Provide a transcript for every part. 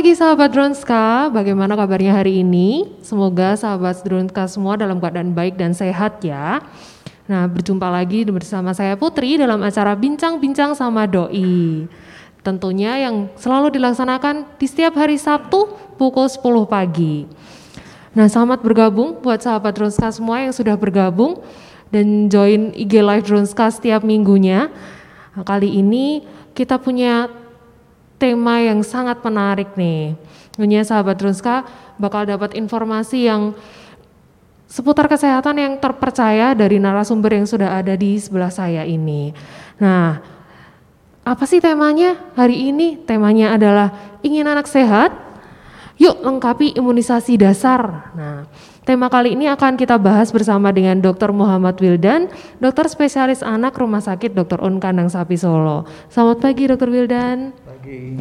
Pagi sahabat Dronska. Bagaimana kabarnya hari ini? Semoga sahabat Dronska semua dalam keadaan baik dan sehat ya. Nah, berjumpa lagi bersama saya Putri dalam acara Bincang-Bincang sama Doi. Tentunya yang selalu dilaksanakan di setiap hari Sabtu pukul 10 pagi. Nah, selamat bergabung buat sahabat Dronska semua yang sudah bergabung dan join IG Live Dronska setiap minggunya. Nah, kali ini kita punya tema yang sangat menarik nih. Tentunya sahabat Drunska bakal dapat informasi yang seputar kesehatan yang terpercaya dari narasumber yang sudah ada di sebelah saya ini. Nah, apa sih temanya hari ini? Temanya adalah ingin anak sehat, yuk lengkapi imunisasi dasar. Nah, tema kali ini akan kita bahas bersama dengan Dr. Muhammad Wildan, dokter spesialis anak Rumah Sakit Dr. Un Kandang Sapi Solo. Selamat pagi Dr. Wildan. Pagi.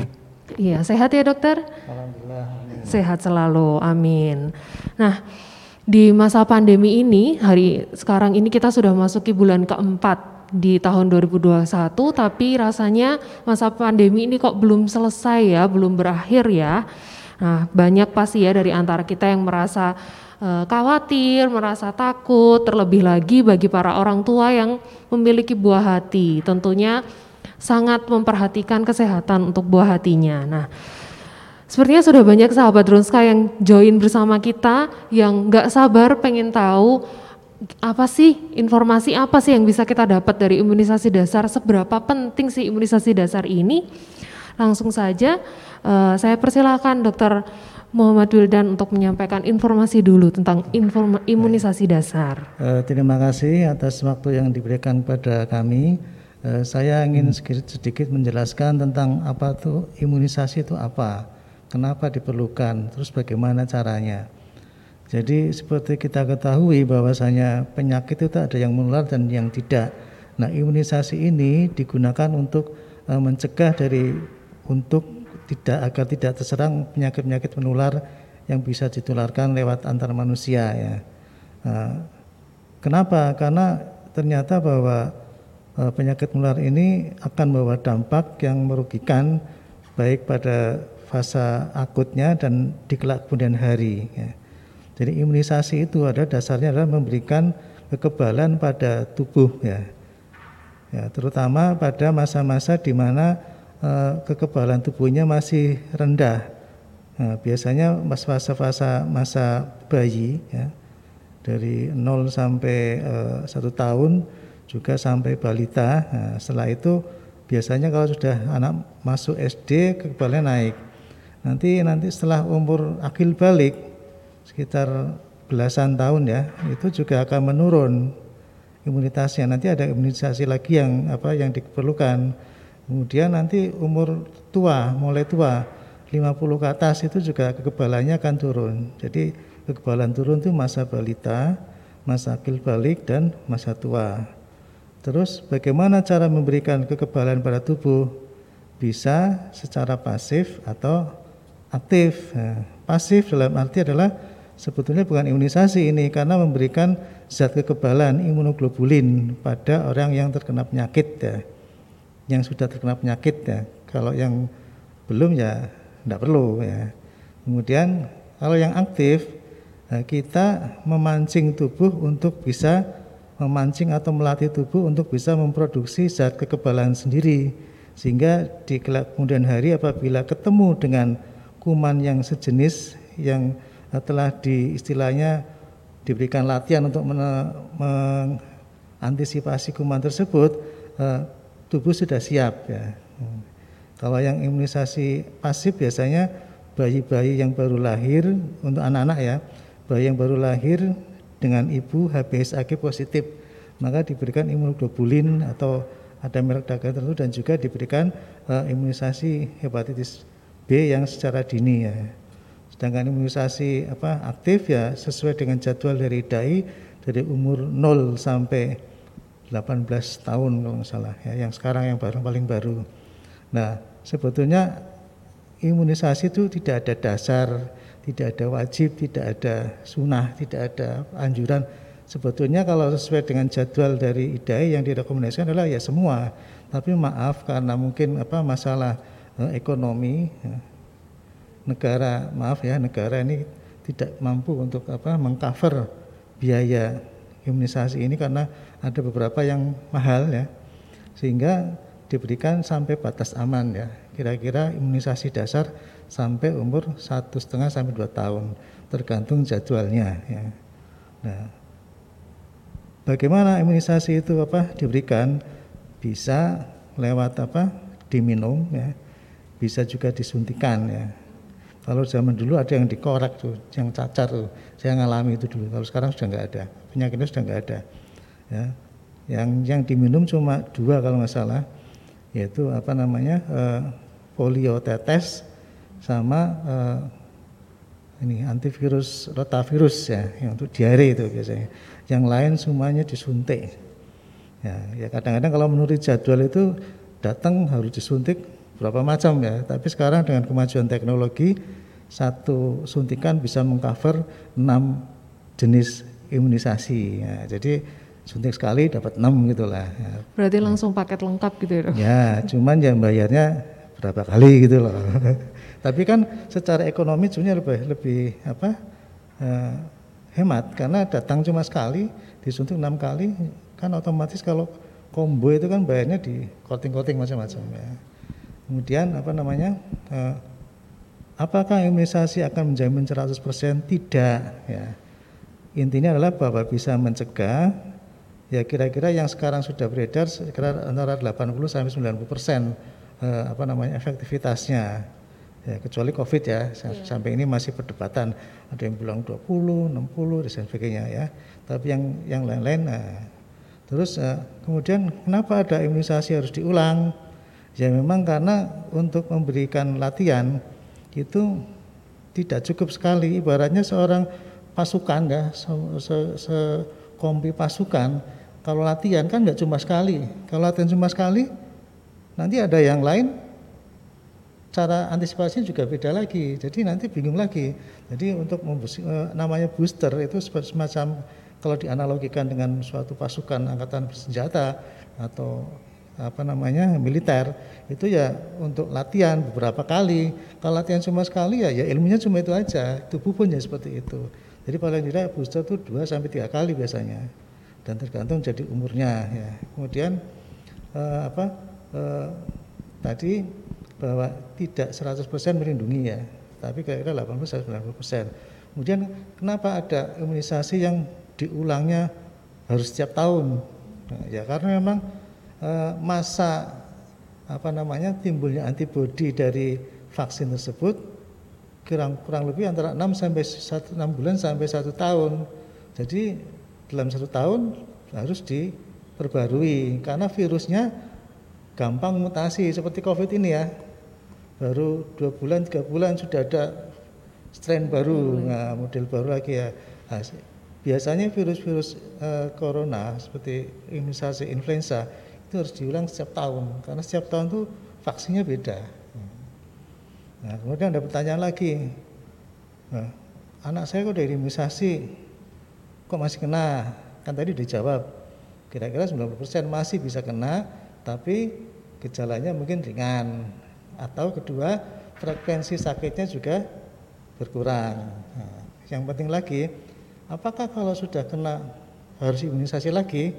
Iya, sehat ya dokter? Alhamdulillah. amin. Sehat selalu, amin. Nah, di masa pandemi ini, hari sekarang ini kita sudah masuki bulan keempat di tahun 2021, tapi rasanya masa pandemi ini kok belum selesai ya, belum berakhir ya. Nah, banyak pasti ya dari antara kita yang merasa eh, khawatir, merasa takut, terlebih lagi bagi para orang tua yang memiliki buah hati. Tentunya sangat memperhatikan kesehatan untuk buah hatinya. Nah, sepertinya sudah banyak sahabat Dronska yang join bersama kita, yang nggak sabar pengen tahu apa sih informasi apa sih yang bisa kita dapat dari imunisasi dasar, seberapa penting sih imunisasi dasar ini. Langsung saja eh, saya persilakan Dokter Muhammad Wildan untuk menyampaikan informasi dulu tentang imunisasi dasar. Eh, terima kasih atas waktu yang diberikan pada kami. Eh, saya ingin sedikit, sedikit menjelaskan tentang apa itu imunisasi itu apa, kenapa diperlukan, terus bagaimana caranya. Jadi seperti kita ketahui bahwasanya penyakit itu ada yang menular dan yang tidak. Nah imunisasi ini digunakan untuk eh, mencegah dari untuk tidak agar tidak terserang penyakit-penyakit menular yang bisa ditularkan lewat antar manusia ya. Eh, kenapa? Karena ternyata bahwa penyakit menular ini akan membawa dampak yang merugikan baik pada fase akutnya dan di kelak kemudian hari. ya. Jadi imunisasi itu ada dasarnya adalah memberikan kekebalan pada tubuh ya. Ya, terutama pada masa-masa di mana eh, kekebalan tubuhnya masih rendah. Nah, biasanya mas fase-fase masa bayi ya, dari 0 sampai eh, satu tahun juga sampai balita. Nah, setelah itu biasanya kalau sudah anak masuk SD kekebalannya naik. Nanti nanti setelah umur akil balik sekitar belasan tahun ya itu juga akan menurun imunitasnya nanti ada imunisasi lagi yang apa yang diperlukan kemudian nanti umur tua mulai tua 50 ke atas itu juga kekebalannya akan turun jadi kekebalan turun itu masa balita masa akil balik dan masa tua terus bagaimana cara memberikan kekebalan pada tubuh bisa secara pasif atau aktif Nah, pasif dalam arti adalah sebetulnya bukan imunisasi ini karena memberikan zat kekebalan imunoglobulin pada orang yang terkena penyakit ya. Yang sudah terkena penyakit ya. Kalau yang belum ya tidak perlu ya. Kemudian kalau yang aktif nah, kita memancing tubuh untuk bisa memancing atau melatih tubuh untuk bisa memproduksi zat kekebalan sendiri sehingga di kemudian hari apabila ketemu dengan kuman yang sejenis yang telah di istilahnya diberikan latihan untuk mengantisipasi kuman tersebut eh, tubuh sudah siap ya. Hmm. Kalau yang imunisasi pasif biasanya bayi-bayi yang baru lahir untuk anak-anak ya, bayi yang baru lahir dengan ibu HBsAg positif, maka diberikan imunoglobulin atau ada merek dagang tertentu dan juga diberikan eh, imunisasi hepatitis B yang secara dini ya. Sedangkan imunisasi apa aktif ya sesuai dengan jadwal dari DAI dari umur 0 sampai 18 tahun kalau nggak salah ya, yang sekarang yang baru paling baru. Nah, sebetulnya imunisasi itu tidak ada dasar, tidak ada wajib, tidak ada sunnah, tidak ada anjuran. Sebetulnya kalau sesuai dengan jadwal dari IDAI yang direkomendasikan adalah ya semua. Tapi maaf karena mungkin apa masalah eh, ekonomi, ya, negara maaf ya negara ini tidak mampu untuk apa mengcover biaya imunisasi ini karena ada beberapa yang mahal ya sehingga diberikan sampai batas aman ya kira-kira imunisasi dasar sampai umur satu setengah sampai dua tahun tergantung jadwalnya ya. Nah, bagaimana imunisasi itu apa diberikan? Bisa lewat apa diminum ya. Bisa juga disuntikan ya. Kalau zaman dulu ada yang dikorek tuh yang cacar tuh. Saya ngalami itu dulu. Kalau sekarang sudah nggak ada. Penyakitnya sudah nggak ada ya. Yang yang diminum cuma dua kalau nggak salah yaitu apa namanya eh, polio tetes sama eh, ini antivirus rotavirus ya yang untuk diare itu biasanya yang lain semuanya disuntik ya ya kadang-kadang kalau menurut jadwal itu datang harus disuntik berapa macam ya tapi sekarang dengan kemajuan teknologi satu suntikan bisa mengcover enam jenis imunisasi ya, jadi suntik sekali dapat enam gitulah ya. Berarti langsung paket lengkap gitu ya dok? Ya, cuman yang bayarnya berapa kali gitu loh. Tapi kan secara ekonomi sebenarnya lebih lebih apa eh, hemat karena datang cuma sekali disuntik enam kali kan otomatis kalau combo itu kan bayarnya di coating-coating macam-macam ya. Kemudian apa namanya eh, apakah imunisasi akan menjamin 100% tidak ya. Intinya adalah bahwa bisa mencegah ya kira-kira yang sekarang sudah beredar sekitar antara 80 sampai 90 persen eh, apa namanya efektivitasnya ya kecuali covid ya yeah. sampai ini masih perdebatan. Ada yang bilang 20 60 dan sebagainya ya. Tapi yang yang lain-lain nah, terus eh, kemudian kenapa ada imunisasi harus diulang? Ya memang karena untuk memberikan latihan itu tidak cukup sekali. Ibaratnya seorang pasukan ya se, se, se kompi pasukan kalau latihan kan nggak cuma sekali. Kalau latihan cuma sekali, nanti ada yang lain cara antisipasinya juga beda lagi. Jadi nanti bingung lagi. Jadi untuk eh, namanya booster itu semacam kalau dianalogikan dengan suatu pasukan angkatan bersenjata atau apa namanya militer itu ya untuk latihan beberapa kali. Kalau latihan cuma sekali ya ya ilmunya cuma itu aja. Tubuh pun ya seperti itu. Jadi paling tidak booster itu dua sampai tiga kali biasanya dan tergantung jadi umurnya ya. Kemudian eh, apa eh, tadi bahwa tidak 100% melindungi ya, tapi kira-kira 80 90%. Kemudian kenapa ada imunisasi yang diulangnya harus setiap tahun? Nah, ya karena memang eh, masa apa namanya timbulnya antibodi dari vaksin tersebut kurang kurang lebih antara 6 sampai 1 6 bulan sampai satu tahun. Jadi dalam satu tahun harus diperbarui karena virusnya gampang mutasi seperti COVID ini ya. Baru dua bulan tiga bulan sudah ada strain baru, nah, model baru lagi ya. Nah, biasanya virus-virus uh, corona seperti imunisasi influenza itu harus diulang setiap tahun. Karena setiap tahun tuh vaksinnya beda. Nah, kemudian ada pertanyaan lagi, nah, anak saya kok dari imunisasi? Kok masih kena? Kan tadi dijawab. Kira-kira 90% masih bisa kena tapi gejalanya mungkin ringan atau kedua frekuensi sakitnya juga berkurang. Nah, yang penting lagi apakah kalau sudah kena harus imunisasi lagi?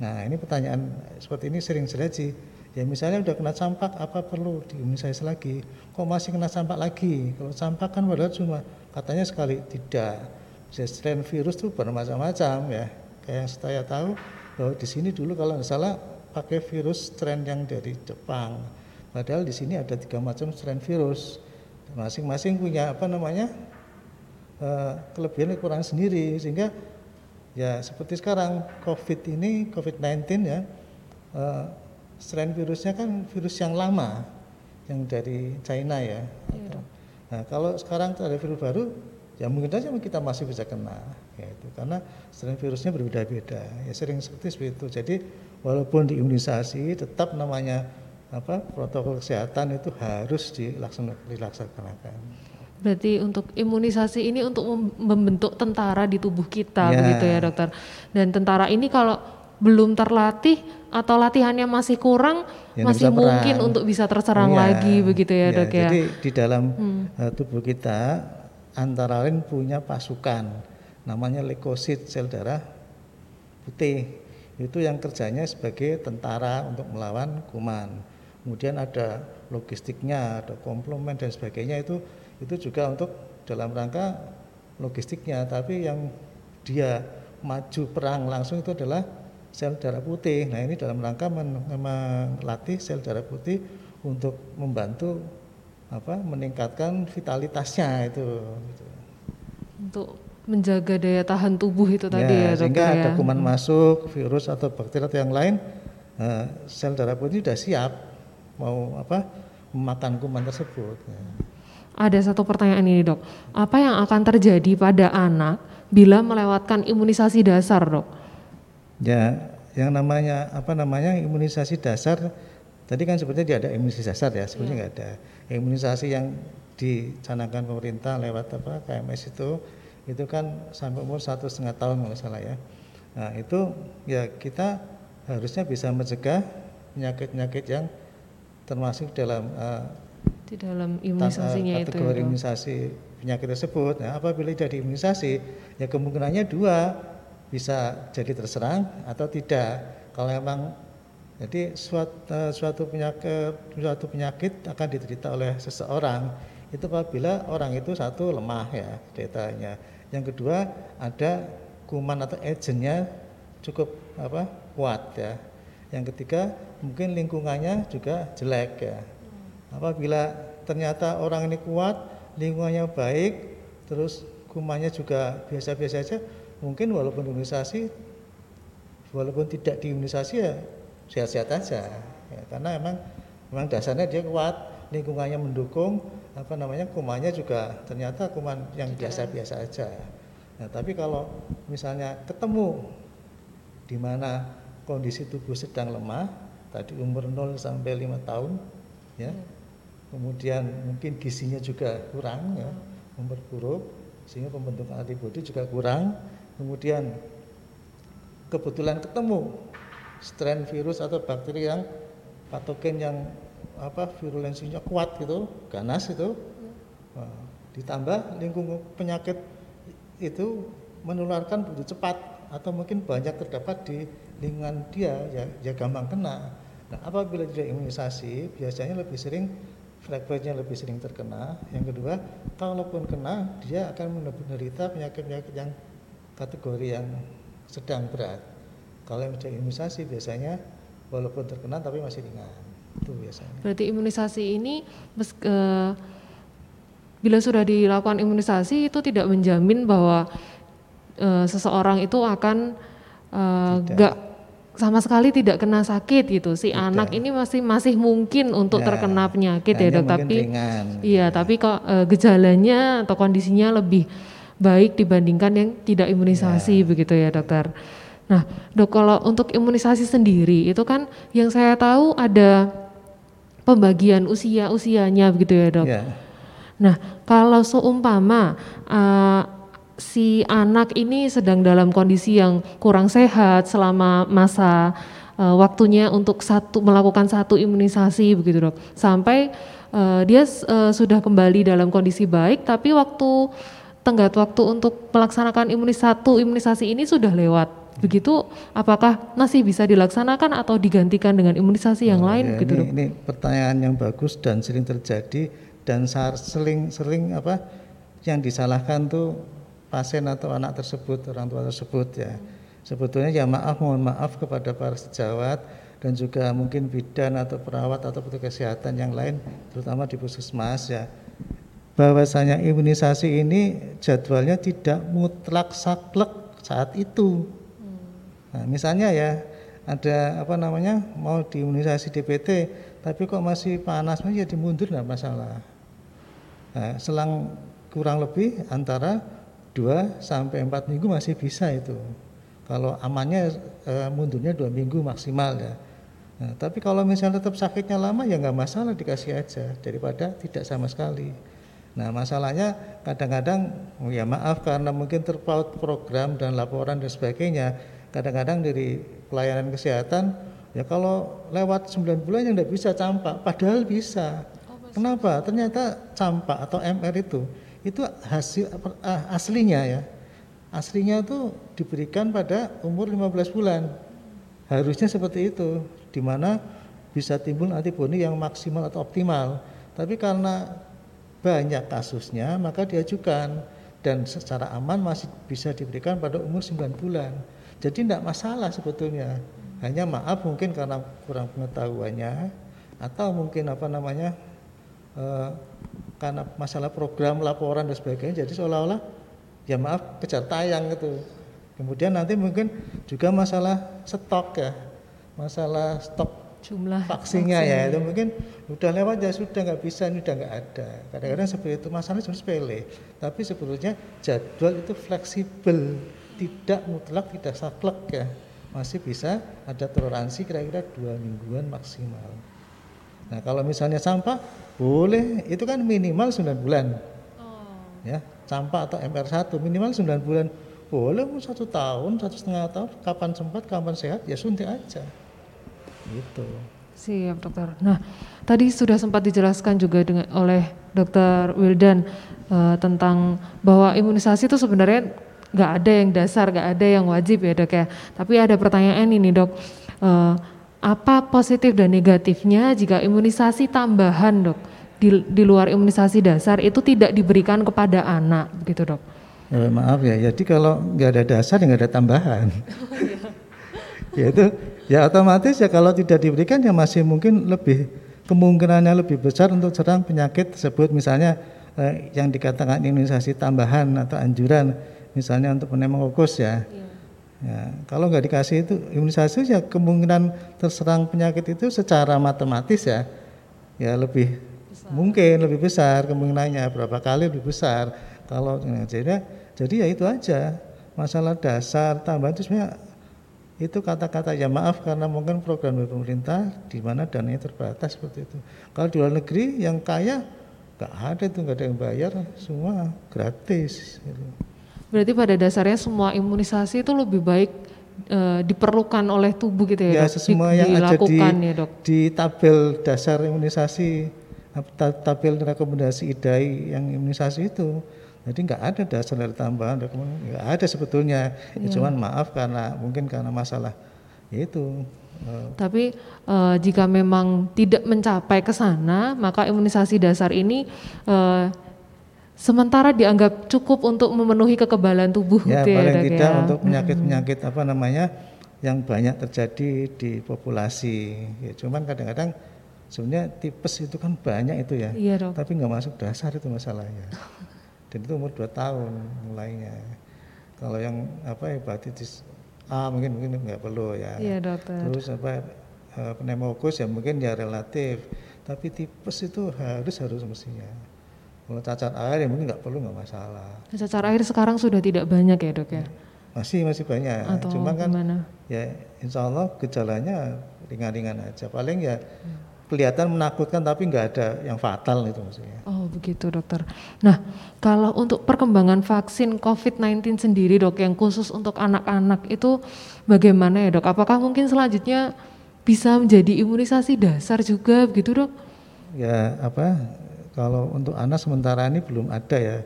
Nah ini pertanyaan seperti ini sering terjadi ya misalnya udah kena campak apa perlu diimunisasi lagi? Kok masih kena campak lagi? Kalau campak kan padahal cuma katanya sekali tidak. Strain virus itu bermacam-macam ya. Kayak yang saya tahu bahwa di sini dulu kalau nggak salah pakai virus strain yang dari Jepang. Padahal di sini ada tiga macam strain virus. Masing-masing punya apa namanya uh, kelebihan dan kekurangan sendiri sehingga ya seperti sekarang COVID ini COVID-19 ya uh, strain virusnya kan virus yang lama yang dari China ya. ya. Nah kalau sekarang ada virus baru ya mungkin saja kita masih bisa kena ya itu karena strain virusnya berbeda-beda ya sering seperti itu jadi walaupun diimunisasi tetap namanya apa protokol kesehatan itu harus dilaksanakan berarti untuk imunisasi ini untuk membentuk tentara di tubuh kita ya. begitu ya dokter dan tentara ini kalau belum terlatih atau latihannya masih kurang Ya, masih mungkin perang. untuk bisa terserang Iya, lagi begitu ya iya. dok ya. Jadi di dalam eh, tubuh kita antara lain punya pasukan namanya leukosit sel darah putih. Itu yang kerjanya sebagai tentara untuk melawan kuman. Kemudian ada logistiknya, ada komplement dan sebagainya itu itu juga untuk dalam rangka logistiknya. Tapi yang dia maju perang langsung itu adalah sel darah putih. Nah ini dalam rangka men- melatih sel darah putih untuk membantu apa meningkatkan vitalitasnya itu. gitu. Untuk menjaga daya tahan tubuh itu tadi ya, sehingga dokter ada ya. kuman masuk, virus atau bakteri atau yang lain, eh, sel darah putih sudah siap mau apa memakan kuman tersebut. Ya. Ada satu pertanyaan ini dok, apa yang akan terjadi pada anak bila melewatkan imunisasi dasar dok? Ya, yang namanya apa namanya imunisasi dasar tadi kan sebenarnya dia ada imunisasi dasar ya, sebenarnya nggak ada. Imunisasi yang dicanangkan pemerintah lewat apa KMS itu itu kan sampai umur satu setengah tahun kalau salah ya. Nah itu ya kita harusnya bisa mencegah penyakit-penyakit yang termasuk dalam eh, Di dalam imunisasinya eh, itu ya kategori imunisasi penyakit tersebut. Nah, apabila tidak diimunisasi, ya kemungkinannya dua bisa jadi terserang atau tidak. Kalau memang jadi suatu, eh, suatu penyakit suatu penyakit akan diderita oleh seseorang itu apabila orang itu satu lemah ya datanya. Yang kedua ada kuman atau agentnya cukup apa kuat ya. Yang ketiga mungkin lingkungannya juga jelek ya. Apabila ternyata orang ini kuat, lingkungannya baik, terus kumannya juga biasa-biasa saja, mungkin walaupun imunisasi, walaupun tidak diimunisasi ya sehat-sehat aja. Ya, karena emang memang dasarnya dia kuat, lingkungannya mendukung, apa namanya kumannya juga ternyata kuman yang biasa-biasa aja. Nah, tapi kalau misalnya ketemu di mana kondisi tubuh sedang lemah, tadi umur 0 sampai 5 tahun, ya. Kemudian mungkin gizinya juga kurang ya, memperburuk sehingga pembentukan antibodi juga kurang. Kemudian kebetulan ketemu strain virus atau bakteri yang patogen yang apa virulensinya kuat gitu, ganas itu. Nah, ditambah lingkungan penyakit itu menularkan begitu cepat atau mungkin banyak terdapat di lingkungan dia ya, ya gampang kena. Nah, apabila tidak imunisasi biasanya lebih sering frekuensinya lebih sering terkena. Yang kedua, kalaupun kena dia akan menderita penyakit-penyakit yang kategori yang sedang berat. Kalau yang sudah imunisasi biasanya walaupun terkena tapi masih ringan. Itu biasanya. Berarti imunisasi ini mes- eh, bila sudah dilakukan imunisasi itu tidak menjamin bahwa eh, seseorang itu akan eh, Tidak. nggak sama sekali tidak kena sakit gitu. Si anak ini masih masih mungkin untuk Ya, terkena penyakit ya dok. Tapi ringan. iya, tapi kok eh, gejalanya atau kondisinya lebih baik dibandingkan yang tidak imunisasi begitu ya dokter. Nah dok kalau untuk imunisasi sendiri itu kan yang saya tahu ada pembagian usia usianya begitu ya dok. Ya. Nah, kalau seumpama uh, si anak ini sedang dalam kondisi yang kurang sehat selama masa uh, waktunya untuk satu melakukan satu imunisasi begitu dok, sampai uh, dia uh, sudah kembali dalam kondisi baik, tapi waktu tenggat waktu untuk melaksanakan imunis satu imunisasi ini sudah lewat. Begitu, apakah masih bisa dilaksanakan atau digantikan dengan imunisasi yang lain Ya, gitu ini, dok? ini pertanyaan yang bagus dan sering terjadi dan sa- sering sering apa yang disalahkan tuh pasien atau anak tersebut orang tua tersebut ya. Sebetulnya ya maaf mohon maaf kepada para sejawat dan juga mungkin bidan atau perawat atau petugas kesehatan yang lain terutama di puskesmas ya. Bahwasanya imunisasi ini jadwalnya tidak mutlak saklek saat itu. Nah, misalnya ya ada apa namanya mau diimunisasi DPT tapi kok masih panas ya dimundur nggak masalah. Nah, selang kurang lebih antara 2 sampai 4 minggu masih bisa itu. Kalau amannya eh, mundurnya dua minggu maksimal ya. Nah, tapi kalau misalnya tetap sakitnya lama ya nggak masalah dikasih aja daripada tidak sama sekali. Nah masalahnya kadang-kadang oh ya maaf karena mungkin terpaut program dan laporan dan sebagainya kadang-kadang dari pelayanan kesehatan ya kalau lewat 9 bulan yang tidak bisa campak padahal bisa kenapa ternyata campak atau MR itu itu hasil ah, aslinya ya aslinya itu diberikan pada umur 15 bulan harusnya seperti itu di mana bisa timbul antibodi yang maksimal atau optimal tapi karena banyak kasusnya maka diajukan dan secara aman masih bisa diberikan pada umur 9 bulan. Jadi tidak masalah sebetulnya. Hanya maaf mungkin karena kurang pengetahuannya atau mungkin apa namanya eh, karena masalah program laporan dan sebagainya. Jadi seolah-olah ya maaf kejar tayang gitu. Kemudian nanti mungkin juga masalah stok ya, masalah stok jumlah vaksinnya ya itu mungkin udah lewat ya sudah nggak bisa ini udah nggak ada kadang-kadang seperti itu masalahnya cuma sepele tapi sebetulnya jadwal itu fleksibel tidak mutlak tidak saklek ya masih bisa ada toleransi kira-kira dua mingguan maksimal nah kalau misalnya sampah boleh itu kan minimal 9 bulan oh. ya sampah atau MR1 minimal 9 bulan boleh mau satu tahun satu setengah tahun kapan sempat kapan sehat ya suntik aja Gitu. Siap dokter. Nah tadi sudah sempat dijelaskan juga dengan oleh dokter Wildan uh, tentang bahwa imunisasi itu sebenarnya nggak ada yang dasar, nggak ada yang wajib ya dok ya. Tapi ada pertanyaan ini dok, uh, apa positif dan negatifnya jika imunisasi tambahan dok di, di luar imunisasi dasar itu tidak diberikan kepada anak, gitu dok? Ya, maaf ya, jadi kalau nggak ada dasar ya nggak ada tambahan. ya itu ya otomatis ya kalau tidak diberikan ya masih mungkin lebih kemungkinannya lebih besar untuk serang penyakit tersebut misalnya eh, yang dikatakan imunisasi tambahan atau anjuran misalnya untuk pneumokokus ya. ya. Ya, kalau nggak dikasih itu imunisasi ya kemungkinan terserang penyakit itu secara matematis ya ya lebih besar. mungkin lebih besar kemungkinannya berapa kali lebih besar kalau ya, jadi jadi ya itu aja masalah dasar tambahan itu sebenarnya itu kata-kata ya maaf karena mungkin program dari pemerintah di mana dananya terbatas seperti itu. Kalau di luar negeri yang kaya nggak ada itu nggak ada yang bayar, semua gratis. Gitu. Berarti pada dasarnya semua imunisasi itu lebih baik e, diperlukan oleh tubuh gitu ya, ya dok? Semua di, yang ada di, ya, dok? di tabel dasar imunisasi, tabel rekomendasi IDAI yang imunisasi itu jadi nggak ada dasar dari tambahan, nggak ada sebetulnya. Ya. Cuman maaf karena mungkin karena masalah itu. Eh. Tapi uh, jika memang tidak mencapai ke sana, maka imunisasi dasar ini uh, sementara dianggap cukup untuk memenuhi kekebalan tubuh. Ya, gitu ya, paling ya, tidak ya. untuk penyakit-penyakit apa namanya yang banyak terjadi di populasi. Ya, cuman kadang-kadang sebenarnya tipes itu kan banyak itu ya. Iya, dok. Tapi nggak masuk dasar itu masalahnya. dan itu umur 2 tahun mulainya kalau yang apa hepatitis A mungkin mungkin nggak perlu ya iya dokter terus apa eh, pneumokokus ya mungkin ya relatif tapi tipes itu harus harus mestinya kalau cacar air ya mungkin nggak perlu nggak masalah cacar air sekarang sudah tidak banyak ya dok ya masih masih banyak Atau cuma kan gimana? ya insya Allah gejalanya ringan-ringan aja paling ya kelihatan menakutkan tapi nggak ada yang fatal itu maksudnya. Oh begitu dokter. Nah kalau untuk perkembangan vaksin COVID-19 sendiri dok yang khusus untuk anak-anak itu bagaimana ya dok? Apakah mungkin selanjutnya bisa menjadi imunisasi dasar juga begitu dok? Ya apa kalau untuk anak sementara ini belum ada ya.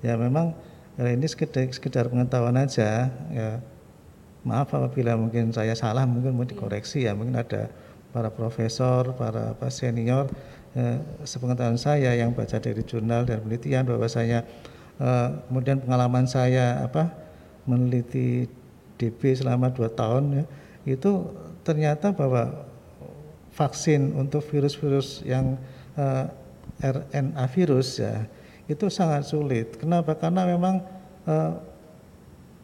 Ya memang ya ini sekedar, sekedar pengetahuan aja ya. Maaf apabila mungkin saya salah mungkin mau dikoreksi ya mungkin ada para profesor, para apa, senior, eh, sepengetahuan saya yang baca dari jurnal dan penelitian bahwasanya eh, kemudian pengalaman saya apa meneliti DB selama dua tahun ya, itu ternyata bahwa vaksin untuk virus-virus yang eh, RNA virus ya itu sangat sulit. Kenapa? Karena memang eh,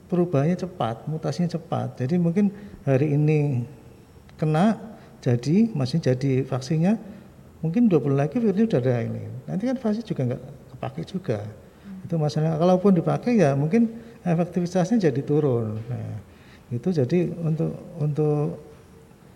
perubahannya cepat, mutasinya cepat. Jadi mungkin hari ini kena jadi masih jadi vaksinnya mungkin dua bulan lagi virusnya sudah ada ini nanti kan vaksin juga nggak kepake juga hmm. itu masalah kalaupun dipakai ya mungkin efektivitasnya jadi turun nah, itu jadi untuk untuk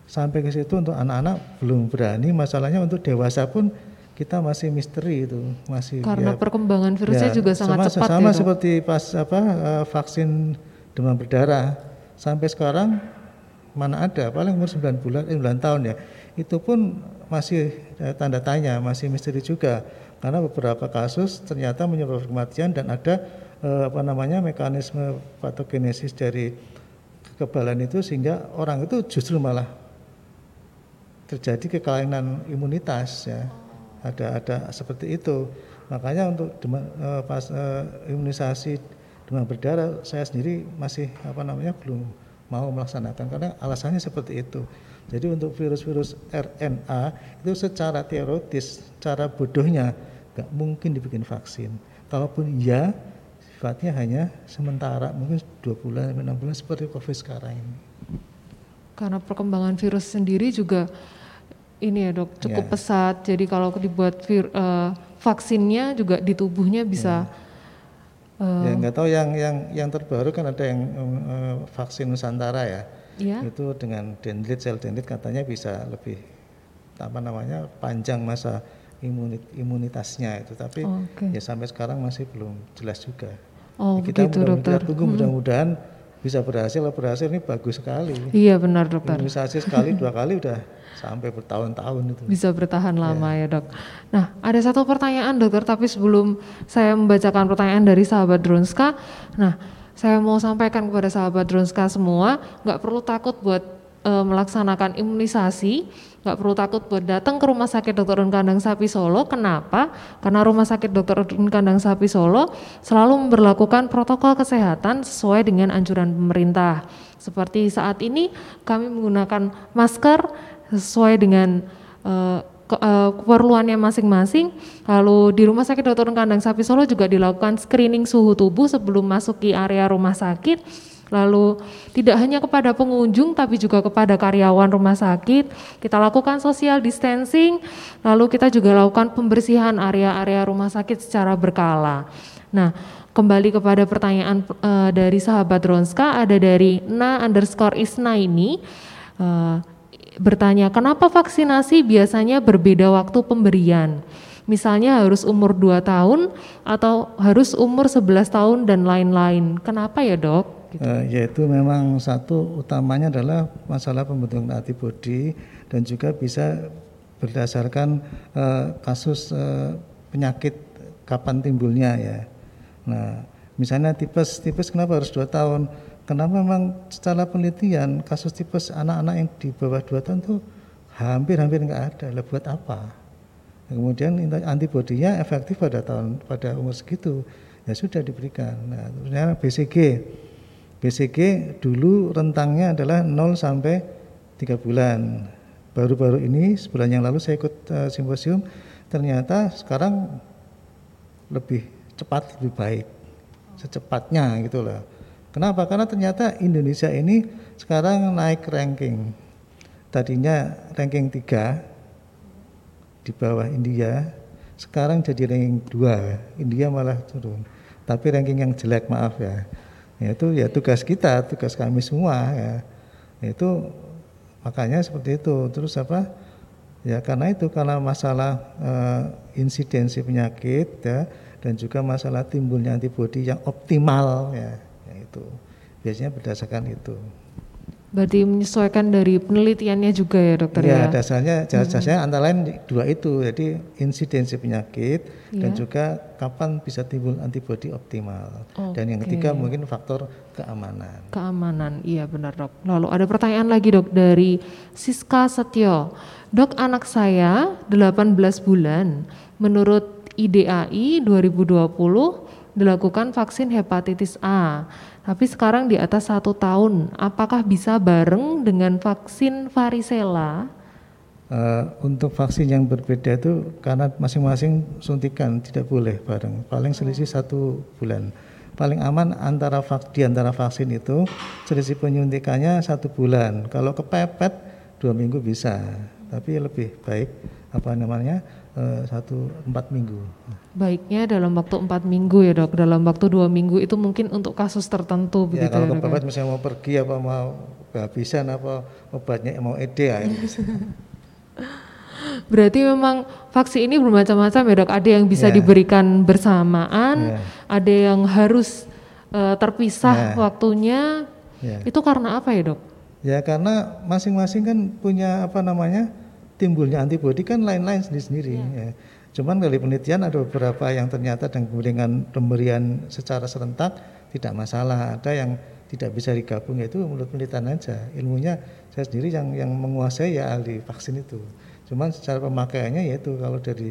sampai ke situ untuk anak-anak belum berani masalahnya untuk dewasa pun kita masih misteri itu masih karena ya, perkembangan virusnya ya, juga sangat sama, cepat sama ya, seperti pas apa uh, vaksin demam berdarah. Sampai sekarang mana ada paling umur 9 bulan eh, 9 tahun ya. Itu pun masih eh, tanda tanya masih misteri juga. Karena beberapa kasus ternyata menyebabkan kematian dan ada eh, apa namanya mekanisme patogenesis dari kekebalan itu sehingga orang itu justru malah terjadi kekelainan imunitas ya ada ada seperti itu makanya untuk demam, eh, pas eh, imunisasi demam berdarah saya sendiri masih apa namanya belum mau melaksanakan karena alasannya seperti itu. Jadi untuk virus-virus RNA itu secara teoritis, cara bodohnya nggak mungkin dibikin vaksin. Kalaupun ya sifatnya hanya sementara, mungkin dua bulan, enam bulan seperti COVID sekarang ini. Karena perkembangan virus sendiri juga ini ya dok cukup Ya. pesat. Jadi kalau dibuat vir, eh, vaksinnya juga di tubuhnya bisa eh, Ya nggak tahu yang yang yang terbaru kan ada yang eh, vaksin Nusantara ya. ya Itu dengan dendrit sel dendrit katanya bisa lebih apa namanya panjang masa imunit, imunitasnya itu. Tapi Oke. ya sampai sekarang masih belum jelas juga. Oh Ya, kita begitu mudah- dokter. tunggu mudah-mudahan bisa berhasil. Kalau berhasil ini bagus sekali. Iya benar dokter. Imunisasi sekali dua kali udah sampai bertahun-tahun itu. Bisa bertahan lama ya dok. Nah ada satu pertanyaan dokter tapi sebelum saya membacakan pertanyaan dari sahabat Dronska, nah saya mau sampaikan kepada sahabat Dronska semua, nggak perlu takut buat eh, melaksanakan imunisasi, nggak perlu takut buat datang ke rumah sakit Dr. Un Kandang Sapi Solo. Kenapa? Karena rumah sakit Dr. Un Kandang Sapi Solo selalu memperlakukan protokol kesehatan sesuai dengan anjuran pemerintah. Seperti saat ini kami menggunakan masker sesuai dengan ke- eh, keperluannya masing-masing. Lalu di Rumah Sakit Dr. Kandang Sapi Solo juga dilakukan screening suhu tubuh sebelum masuki area rumah sakit. Lalu tidak hanya kepada pengunjung tapi juga kepada karyawan rumah sakit. Kita lakukan social distancing, lalu kita juga lakukan pembersihan area-area rumah sakit secara berkala. Nah, kembali kepada pertanyaan eh, dari sahabat Ronska ada dari na underscore isna ini eh, bertanya kenapa vaksinasi biasanya berbeda waktu pemberian misalnya harus umur 2 tahun atau harus umur 11 tahun dan lain-lain kenapa ya dok Gitu. Eh, yaitu memang satu utamanya adalah masalah pembentukan antibodi dan juga bisa berdasarkan eh, kasus eh, penyakit kapan timbulnya ya. Nah, misalnya tipes, tipes kenapa harus dua tahun? Karena memang secara penelitian kasus tipes anak-anak yang di bawah dua tahun tuh hampir-hampir nggak ada. Lah buat apa? Kemudian antibodinya efektif pada tahun pada umur segitu ya sudah diberikan. Nah, BCG. BCG dulu rentangnya adalah 0 sampai 3 bulan. Baru-baru ini sebulan yang lalu saya ikut eh, simposium ternyata sekarang lebih cepat lebih baik. Secepatnya gitu loh. Kenapa? Karena ternyata Indonesia ini sekarang naik ranking. Tadinya ranking 3 di bawah India, sekarang jadi ranking 2. India malah turun. Tapi ranking yang jelek maaf ya ya itu ya tugas kita tugas kami semua ya. Itu makanya seperti itu. Terus apa? Ya karena itu karena masalah eh, insidensi penyakit ya dan juga masalah timbulnya antibodi yang optimal ya, ya itu. Biasanya berdasarkan itu berarti menyesuaikan dari penelitiannya juga ya dokter ya, ya? dasarnya dasarnya antara lain dua itu jadi insidensi penyakit dan Ya. juga kapan bisa timbul antibodi optimal. Dan yang ketiga mungkin faktor keamanan. Keamanan iya benar dok. Lalu ada pertanyaan lagi dok dari Siska Setio. Dok anak saya 18 bulan. Menurut IDAI 2020 dilakukan vaksin hepatitis A tapi sekarang di atas satu tahun apakah bisa bareng dengan vaksin varicella? Eh, untuk vaksin yang berbeda itu karena masing-masing suntikan tidak boleh bareng. Paling selisih satu bulan. Paling aman antara vak, di antara vaksin itu selisih penyuntikannya satu bulan. Kalau kepepet dua minggu bisa. Tapi lebih baik apa namanya satu empat minggu baiknya dalam waktu empat minggu ya dok dalam waktu dua minggu itu mungkin untuk kasus tertentu ya begitu kalau ya ya? kepepet misalnya mau pergi apa mau kehabisan apa obatnya mau ede ya. Berarti memang vaksin ini bermacam-macam ya dok. Ada yang bisa Ya. diberikan bersamaan, Ya. ada yang harus eh, terpisah Ya. waktunya. Ya. Itu karena apa ya dok? Ya karena masing-masing kan punya apa namanya timbulnya antibodi kan lain-lain sendiri-sendiri. Ya. Cuman dari penelitian ada beberapa yang ternyata dengan pemberian secara serentak tidak masalah. Ada yang tidak bisa digabung yaitu menurut penelitian aja. Ilmunya saya sendiri yang yang menguasai ya ahli vaksin itu. Cuman secara pemakaiannya yaitu kalau dari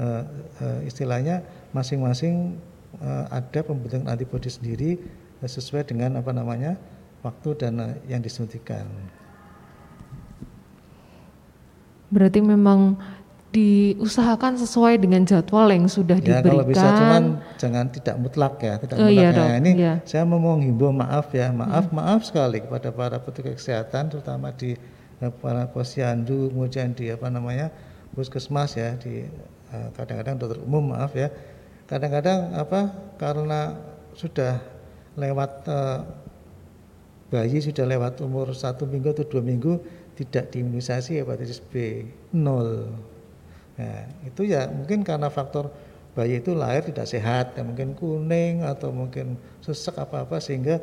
uh, uh, istilahnya masing-masing uh, ada pembentukan antibodi sendiri uh, sesuai dengan apa namanya waktu dan uh, yang disuntikan. Berarti memang diusahakan sesuai dengan jadwal yang sudah ya, diberikan. Kalau bisa cuman jangan tidak mutlak ya, tidak oh, mutlak. Iya, ya. Ini iya. saya mau menghimbau maaf ya, maaf hmm. maaf sekali kepada para petugas kesehatan terutama di uh, para posyandu kemudian di apa namanya puskesmas ya di kadang-kadang uh, dokter umum maaf ya. Kadang-kadang apa karena sudah lewat uh, bayi sudah lewat umur satu minggu atau dua minggu tidak diimunisasi hepatitis B nol. Nah, itu ya mungkin karena faktor bayi itu lahir tidak sehat, ya mungkin kuning atau mungkin sesek apa-apa sehingga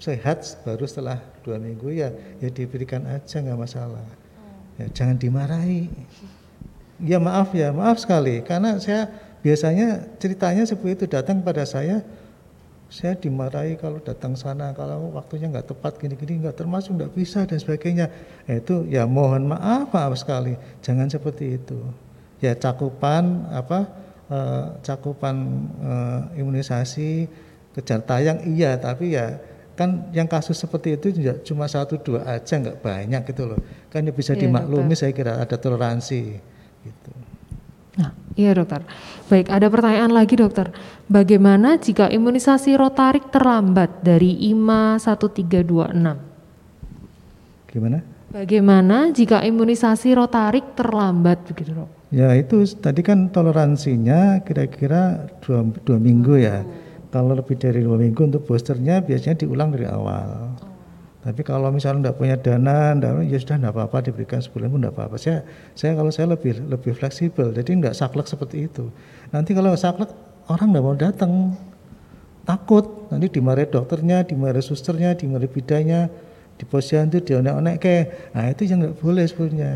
sehat baru setelah dua minggu ya ya diberikan aja nggak masalah. Ya, jangan dimarahi. Ya maaf ya maaf sekali karena saya biasanya ceritanya seperti itu datang pada saya saya dimarahi kalau datang sana kalau waktunya nggak tepat gini-gini nggak termasuk nggak bisa dan sebagainya. Eh, itu ya mohon maaf maaf sekali. Jangan seperti itu. Ya cakupan apa eh, cakupan eh, imunisasi kejar tayang iya tapi ya kan yang kasus seperti itu juga cuma satu dua aja nggak banyak gitu loh. Kan ya bisa iya, dimaklumi dokter. saya kira ada toleransi iya dokter Baik, ada pertanyaan lagi dokter. Bagaimana jika imunisasi rotarik terlambat dari IMA 1326? Gimana? Bagaimana jika imunisasi rotarik terlambat begitu dok? Ya itu tadi kan toleransinya kira-kira dua, dua minggu ya. Kalau lebih dari dua minggu untuk boosternya biasanya diulang dari awal. Tapi kalau misalnya tidak punya dana, enggak, ya sudah tidak apa-apa diberikan sebulan pun tidak apa-apa. Saya, saya kalau saya lebih lebih fleksibel, jadi tidak saklek seperti itu. Nanti kalau saklek orang tidak mau datang, takut. Nanti dimarahi dokternya, dimarahi susternya, dimarahi bidanya, di posyandu, di onek-onek ke. Nah itu yang tidak boleh sebenarnya.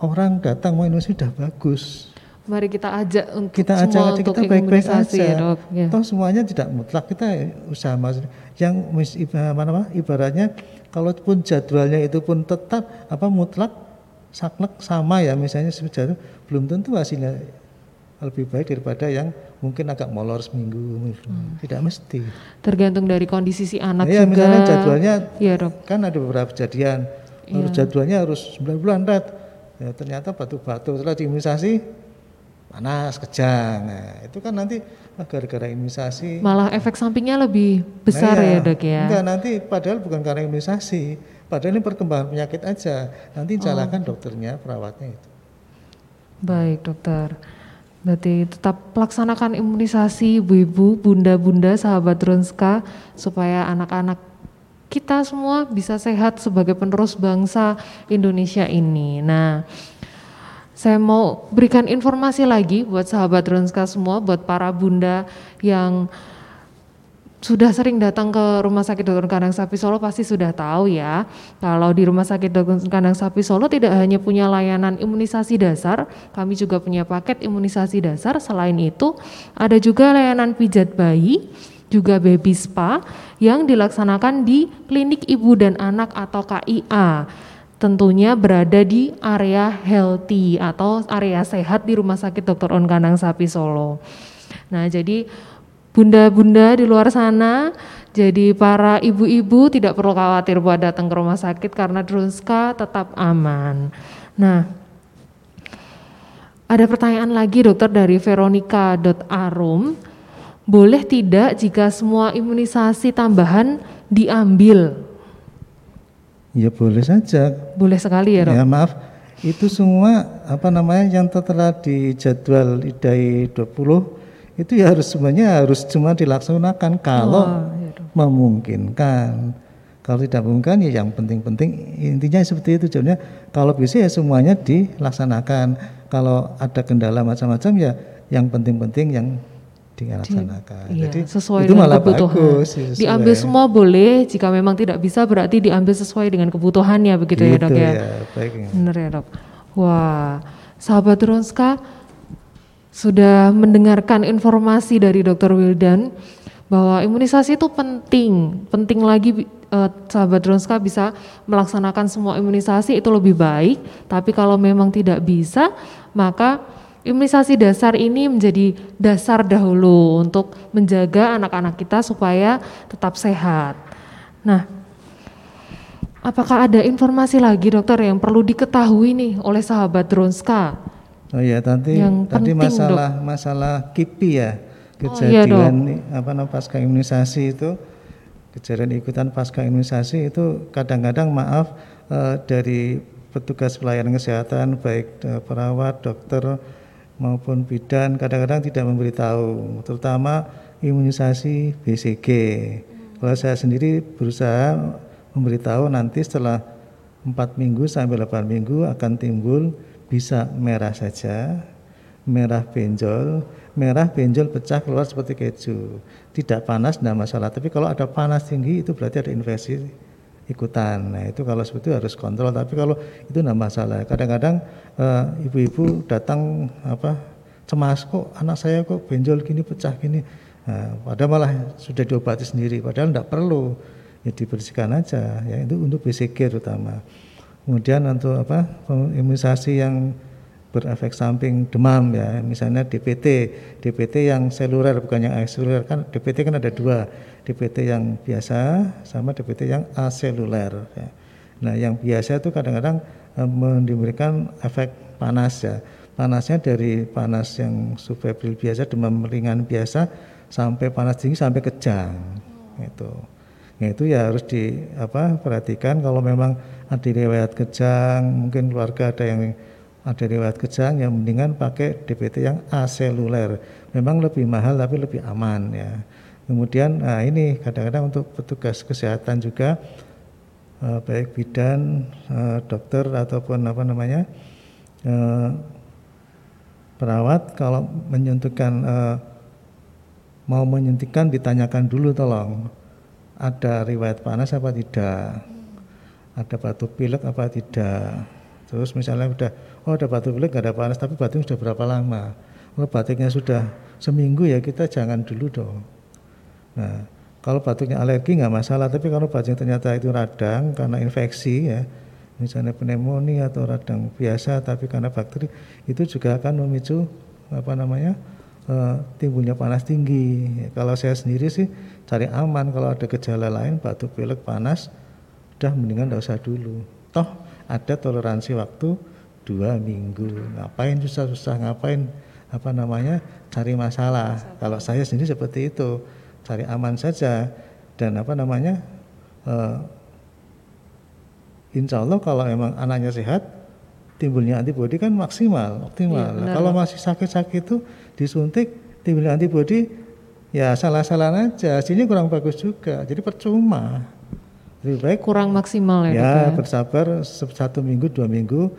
Orang datang mau Indonesia sudah bagus. Mari kita ajak untuk kita ajak untuk kita baik-baik aja. Ya, dok. Ya. Toh semuanya tidak mutlak kita usaha mas. Yang mana ibaratnya kalaupun jadwalnya itu pun tetap apa mutlak saklek sama ya misalnya sejarah belum tentu hasilnya lebih baik daripada yang mungkin agak molor seminggu hmm. tidak mesti tergantung dari kondisi si anak ya, juga misalnya jadwalnya ya, dok. kan ada beberapa kejadian harus ya. jadwalnya harus 9 bulan red ya, ternyata batu-batu setelah diimunisasi panas kejang nah, itu kan nanti gara-gara imunisasi. Malah efek sampingnya lebih besar nah, ya, ya dok ya? Enggak, nanti padahal bukan karena imunisasi, padahal ini perkembangan penyakit aja. Nanti salahkan oh. dokternya, perawatnya itu. Baik dokter. Berarti tetap laksanakan imunisasi ibu-ibu, bunda-bunda, sahabat Ronska supaya anak-anak kita semua bisa sehat sebagai penerus bangsa Indonesia ini. Nah, saya mau berikan informasi lagi buat sahabat Ronska semua, buat para bunda yang sudah sering datang ke Rumah Sakit Dr. Kandang Sapi Solo pasti sudah tahu ya. Kalau di Rumah Sakit Dr. Kandang Sapi Solo tidak hanya punya layanan imunisasi dasar, kami juga punya paket imunisasi dasar. Selain itu, ada juga layanan pijat bayi, juga baby spa yang dilaksanakan di Klinik Ibu dan Anak atau KIA tentunya berada di area healthy atau area sehat di Rumah Sakit Dr. On Kandang Sapi Solo. Nah, jadi bunda-bunda di luar sana, jadi para ibu-ibu tidak perlu khawatir buat datang ke rumah sakit karena Drunska tetap aman. Nah, ada pertanyaan lagi dokter dari Veronica.arum. Boleh tidak jika semua imunisasi tambahan diambil Ya boleh saja. Boleh sekali ya, Dok. Ya maaf, itu semua apa namanya yang telah di jadwal IDAI 20 itu ya harus semuanya harus cuma dilaksanakan kalau oh, ya, memungkinkan. Kalau tidak memungkinkan ya yang penting-penting intinya seperti itu. Jadinya kalau bisa ya semuanya dilaksanakan. Kalau ada kendala macam-macam ya yang penting-penting yang dilaksanakan. Iya, Jadi sesuai itu dengan malah kebutuhan. bagus. sesuai. Diambil semua boleh, jika memang tidak bisa berarti diambil sesuai dengan kebutuhannya begitu ya dok Gitu ya. baik. Benar ya dok. Wah, sahabat Ronska sudah mendengarkan informasi dari Dr. Wildan bahwa imunisasi itu penting, penting lagi eh, sahabat Ronska bisa melaksanakan semua imunisasi itu lebih baik. Tapi kalau memang tidak bisa, maka imunisasi dasar ini menjadi dasar dahulu untuk menjaga anak-anak kita supaya tetap sehat. Nah, apakah ada informasi lagi dokter yang perlu diketahui nih oleh sahabat Dronska? Oh iya tadi Yang tadi penting, masalah masalah KIPI ya Oh, iya, kejadian apa namanya pasca imunisasi itu kejadian ikutan pasca imunisasi itu kadang-kadang maaf eh, dari petugas pelayanan kesehatan baik eh, perawat dokter maupun bidan kadang-kadang tidak memberitahu terutama imunisasi BCG. Kalau saya sendiri berusaha memberitahu nanti setelah 4 minggu sampai 8 minggu akan timbul bisa merah saja, merah benjol, merah benjol pecah keluar seperti keju. Tidak panas tidak masalah, tapi kalau ada panas tinggi itu berarti ada infeksi ikutan. Nah itu kalau seperti itu harus kontrol, tapi kalau itu tidak masalah. Kadang-kadang eh, ibu-ibu datang apa cemas kok anak saya kok benjol gini pecah gini. Nah, padahal malah sudah diobati sendiri, padahal tidak perlu ya dibersihkan aja ya itu untuk BCG terutama. Kemudian untuk apa imunisasi yang berefek samping demam ya. Misalnya DPT DPT yang seluler bukan yang aseluler. Kan DPT kan ada dua DPT yang biasa sama DPT yang aseluler ya. nah yang biasa itu kadang-kadang eh, memberikan efek panas ya. Panasnya dari panas yang subfebril biasa demam ringan biasa sampai panas tinggi sampai kejang itu Ya itu ya harus di apa perhatikan. Kalau memang ada riwayat kejang, mungkin keluarga ada yang ada riwayat kejang yang mendingan pakai DPT yang aseluler. Memang lebih mahal tapi lebih aman ya. Kemudian nah ini kadang-kadang untuk petugas kesehatan juga eh, baik bidan, eh, dokter ataupun apa namanya eh, perawat kalau menyuntikkan eh, mau menyuntikkan ditanyakan dulu tolong ada riwayat panas apa tidak, ada batuk pilek apa tidak. Terus misalnya udah, oh ada batuk pilek gak ada panas, tapi batuknya sudah berapa lama? Kalau batuknya sudah seminggu ya kita jangan dulu dong. Nah, kalau batuknya alergi nggak masalah, tapi kalau batuknya ternyata itu radang karena infeksi ya, misalnya pneumonia atau radang biasa tapi karena bakteri itu juga akan memicu apa namanya eh, timbulnya panas tinggi. Kalau saya sendiri sih cari aman kalau ada gejala lain batuk pilek panas udah mendingan nggak usah dulu. Toh ada toleransi waktu dua minggu. Ngapain susah-susah ngapain apa namanya cari masalah. Kalau saya sendiri seperti itu cari aman saja dan apa namanya eh, Insya Allah kalau memang anaknya sehat timbulnya antibodi kan maksimal optimal. Nah, benar, kalau masih sakit-sakit itu disuntik timbulnya antibodi ya salah-salah aja hasilnya kurang bagus juga jadi percuma lebih baik Kurang maksimal ya, ya ya. bersabar satu minggu dua minggu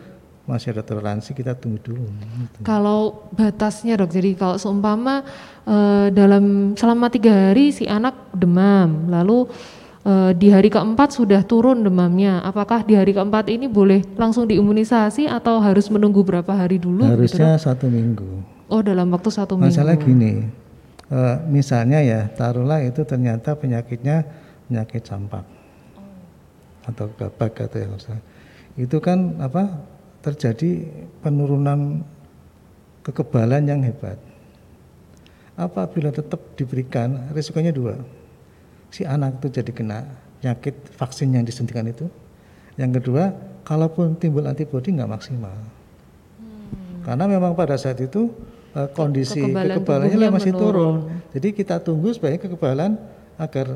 masih ada toleransi kita tunggu dulu Kalau batasnya dok, jadi kalau seumpama eh, dalam selama tiga hari si anak demam, lalu eh, di hari keempat sudah turun demamnya, apakah di hari keempat ini boleh langsung diimunisasi atau harus menunggu berapa hari dulu? gitu, harusnya dok? satu minggu Oh dalam waktu satu minggu. masalah gini eh, misalnya ya taruhlah itu ternyata penyakitnya penyakit campak atau gabak atau yang lain. itu kan apa terjadi penurunan kekebalan yang hebat apabila tetap diberikan risikonya dua si anak itu jadi kena penyakit vaksin yang disuntikan itu yang kedua kalaupun timbul antibodi nggak maksimal karena memang pada saat itu eh, kondisi Kekebalan kekebalannya masih turun. menurun. Jadi kita tunggu supaya kekebalan agar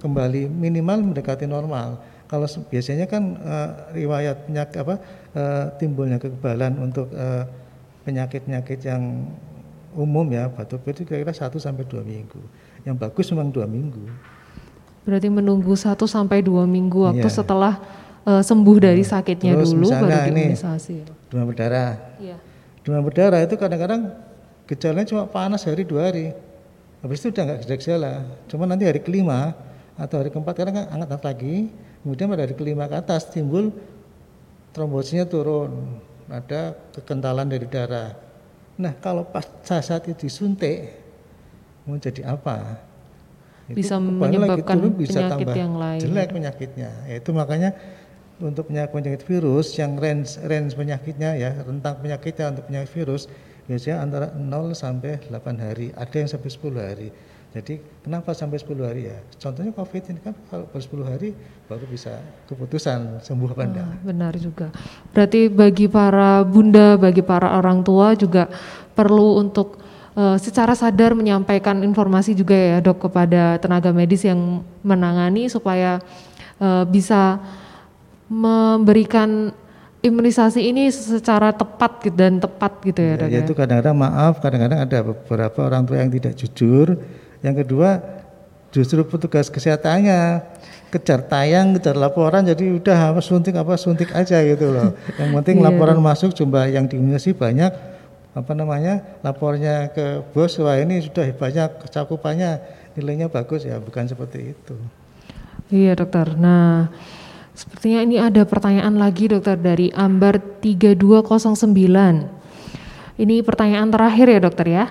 kembali minimal mendekati normal. Kalau biasanya kan eh, riwayat penyakit apa eh, timbulnya kekebalan untuk eh, penyakit-penyakit yang umum ya batuk itu kira-kira 1 sampai 2 minggu. Yang bagus memang dua minggu. Berarti menunggu satu sampai dua minggu waktu Iya. setelah eh, sembuh dari sakitnya Terus dulu baru diimunisasi. Demam berdarah. Iya. Demam berdarah itu kadang-kadang gejalanya cuma panas hari dua hari. habis itu udah nggak gejala cuma nanti hari kelima atau hari keempat karena kan angkat lagi kemudian pada hari kelima ke atas timbul trombositnya turun. Ada kekentalan dari darah. Nah kalau pas saat itu disuntik mau jadi apa? Bisa kembali lagi menyebabkan turun bisa penyakit tambah yang lain. jelek penyakitnya. Ya, itu makanya untuk penyakit penyakit virus yang range range penyakitnya ya rentang penyakitnya untuk penyakit virus biasanya antara 0 sampai 8 hari. Ada yang sampai 10 hari jadi kenapa sampai 10 hari ya contohnya covid ini kan kalau baru 10 hari baru bisa keputusan sembuh apa enggak Ah, benar juga. Berarti bagi para bunda, bagi para orang tua juga perlu untuk eh, secara sadar menyampaikan informasi juga ya dok kepada tenaga medis yang menangani supaya eh, bisa memberikan imunisasi ini secara tepat gitu dan tepat gitu ya dok. Ya, ya? itu kadang-kadang maaf, kadang-kadang ada beberapa orang tua yang tidak jujur. Yang kedua, justru petugas kesehatannya kejar tayang, kejar laporan, jadi udah apa suntik apa suntik aja gitu loh. Yang penting Iya, laporan masuk jumlah yang diimunisasi banyak, apa namanya lapornya ke bos, wah ini sudah banyak cakupannya, nilainya bagus ya, bukan seperti itu. Iya dokter. Nah, sepertinya ini ada pertanyaan lagi dokter dari Ambar 3209. Ini pertanyaan terakhir ya dokter ya.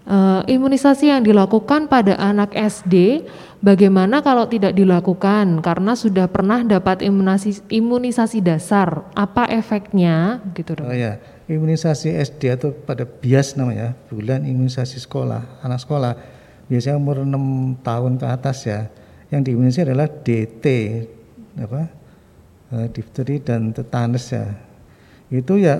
Eh, imunisasi yang dilakukan pada anak SD, bagaimana kalau tidak dilakukan karena sudah pernah dapat imunisasi, imunisasi dasar? Apa efeknya gitu dok? Oh ya, imunisasi SD atau pada bias namanya, bulan imunisasi sekolah, anak sekolah, biasanya umur 6 tahun ke atas ya. Yang diimunisasi adalah DT, apa? Eh, difteri dan tetanus ya. Itu ya